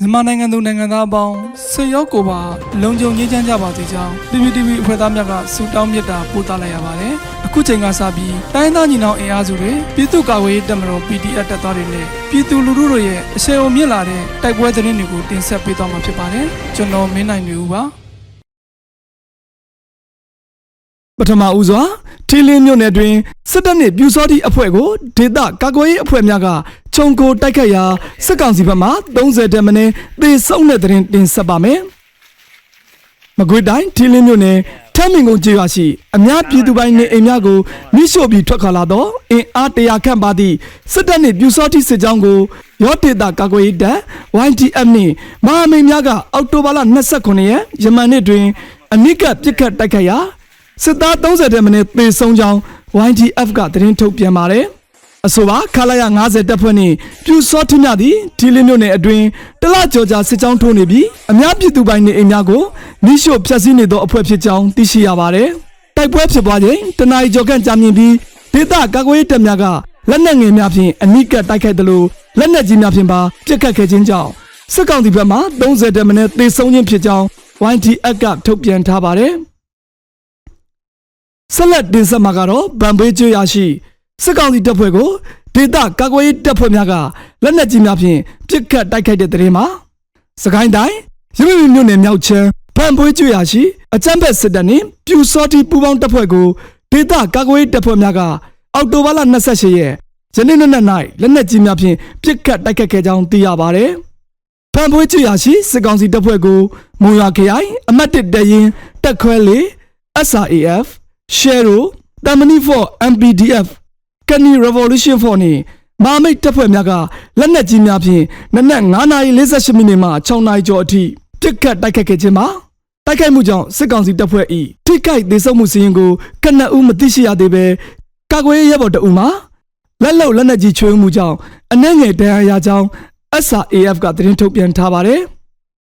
မြန်မာနိုင်ငံသူနိုင်ငံသားအပေါင်းဆွေရောက်ကိုပါလုံခြုံရေးချမ်းကြပါစေကြောင်း PPTV အဖွဲ့သားများကဆုတောင်းမေတ္တာပို့သလိုက်ရပါတယ်။အခုချိန်ကစပြီးတိုင်းသားညီနောင်အင်အားစုတွေပြည်သူ့ကာကွယ်ရေးတပ်မတော် PDF တပ်သားတွေနဲ့ပြည်သူလူထုတို့ရဲ့အဆင်အုံမြင့်လာတဲ့တိုက်ပွဲသတင်းတွေကိုတင်ဆက်ပေးသွားမှာဖြစ်ပါတယ်။ကျွန်တော်မင်းနိုင်နေဦးပါ။ ပထမဦးစွာထီလင်းမြို့နယ်တွင်စစ်တပ်နှင့်ပြူစောတိအဖွဲ့ကိုဒေသကာကွယ်ရေးအဖွဲ့များကခြုံကိုတိုက်ခတ်ရာစစ်ကောင်စီဘက်မှ30တမင်းသေဆုံးတဲ့တဲ့တင်တင်ဆက်ပါမယ်။မကွေးတိုင်းထီလင်းမြို့နယ်ထမ်းမင်ကုန်းကျေးရွာရှိအများပြည်သူပိုင်းနေအိမ်များကိုမိရှို့ပြီးထွက်ခွာလာသောအင်အားတရာခန့်ပါသည့်စစ်တပ်နှင့်ပြူစောတိစစ်ကြောင်းကိုရောဒေသကာကွယ်ရေးတပ် YTF နှင့်မဟာမိတ်များကအောက်တိုဘာလ29ရက်ယမန်နေ့တွင်အနိကပြစ်ခတ်တိုက်ခတ်ရာ စစ်သား30တဲ့မနေ့သေဆုံးကြောင်း YGF ကသတင်းထုတ်ပြန်ပါတယ်။အဆိုပါခလာရ90တပ်ဖွဲ့နှင့်ပြူစောထင်းများသည့်ဒီလင်းမြို့နယ်အတွင်းတလကြော်ကြာစစ်ကြောင်းထိုးနေပြီးအများပြည်သူပိုင်နေအိမ်များကိုမိရှို့ဖျက်ဆီးနေသောအဖွဲ့ဖြစ်ကြောင်းသိရှိရပါတယ်။တိုက်ပွဲဖြစ်ပွားချိန်တနအီကျော်ခန့်ကြာမြင့်ပြီးဒေသကာကွယ်ရေးတပ်များကလက်နက်ငယ်များဖြင့်အနိကတိုက်ခိုက်သလိုလက်နက်ကြီးများဖြင့်ပါပစ်ခတ်ခဲ့ခြင်းကြောင့်စစ်ကောင်စီဘက်မှ30တဲ့မနေ့သေဆုံးခြင်းဖြစ်ကြောင်း YTF ကထုတ်ပြန်ထားပါတယ်။ ဆက်လက်တင်ဆက်မှာကတော့ဗန်ဘေးကျွရရှိစစ်ကောင်စီတပ်ဖွဲ့ကိုဒေသကာကွယ်ရေးတပ်ဖွဲ့များကလက်နက်ကြီးများဖြင့်ပစ်ခတ်တိုက်ခိုက်တဲ့တဲ့ရင်မှာစကိုင်းတိုင်းရမမမြို့နယ်မြောက်ချမ်းဗန်ဘေးကျွရရှိအကြမ်းဖက်စစ်တပ်နှင့်ပြူစောတိပူးပေါင်းတပ်ဖွဲ့ကိုဒေသကာကွယ်ရေးတပ်ဖွဲ့များကအောက်တိုဘာလ28ရက်ယနေ့နေ့၌လက်နက်ကြီးများဖြင့်ပစ်ခတ်တိုက်ခိုက်ခဲ့ကြောင်းသိရပါတယ်။ဖန်ဖွေးချရာရှိစစ်ကောင်စီတပ်ဖွဲ့ကိုမွန်ရွာခရိုင်အမတ်တစ်တရင်တက်ခွဲလေး SRAF Shero Tamani for MPDF Kani Revolution for နေမာမိတ်တပ်ဖွဲ့များကလက်နက်ကြီးများဖြင့်နနက်9:48မိနစ်မှ6နာရီကျော်အထိပစ်ခတ်တိုက်ခတ်ခဲ့ခြင်းမှာတိုက်ခိုက်မှုကြောင့်စစ်ကောင်စီတပ်ဖွဲ့၏ထိခိုက်ဒေဆုံးမှုစီရင်ကိုကနအူးမသိရှိရသေးပဲကာကွယ်ရေးရဲဘော်တအူမှာလက်လုံလက်နက်ကြီးချွေးမှုကြောင့်အနှဲငယ်ဒဏ်ရာရကြောင်း SRAF ကသတင်းထုတ်ပြန်ထားပါတယ်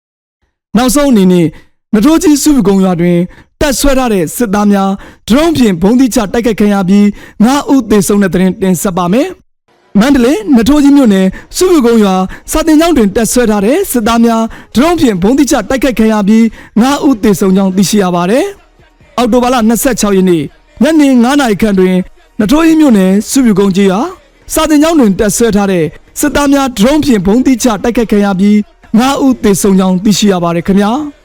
။နောက်ဆုံးအနေနဲ့နထိုးကြီးစုပကုံရွာတွင် တက်ဆွဲထားတဲ့စစ်သားများဒရုန်းဖြင့်ဘုံတိချတိုက်ခိုက်ခံရပြီး9ဦးသေဆုံးတဲ့သတင်းတင်ဆက်ပါမယ်။မန္တလေးနထိုးကြီးမြို့နယ်စုပကုံရွာစာတင်ကျောင်းတွင်တက်ဆွဲထားတဲ့စစ်သားများဒရုန်းဖြင့်ဘုံတိချတိုက်ခိုက်ခံရပြီး9ဦးသေဆုံးကြောင်းသိရှိရပါတယ်။အောက်တိုဘာလ26ရက်နေ့ညနေ9နာရီခန့်တွင်နထိုးကြီးမြို့နယ်စုပကုံကြီးရွာစာတင်ကျောင်းတွင်တက်ဆွဲထားတဲ့စစ်သားများဒရုန်းဖြင့်ဘုံတိချတိုက်ခိုက်ခံရပြီး9ဦးသေဆုံးကြောင်းသိရှိရပါတယ်ခင်ဗျာ။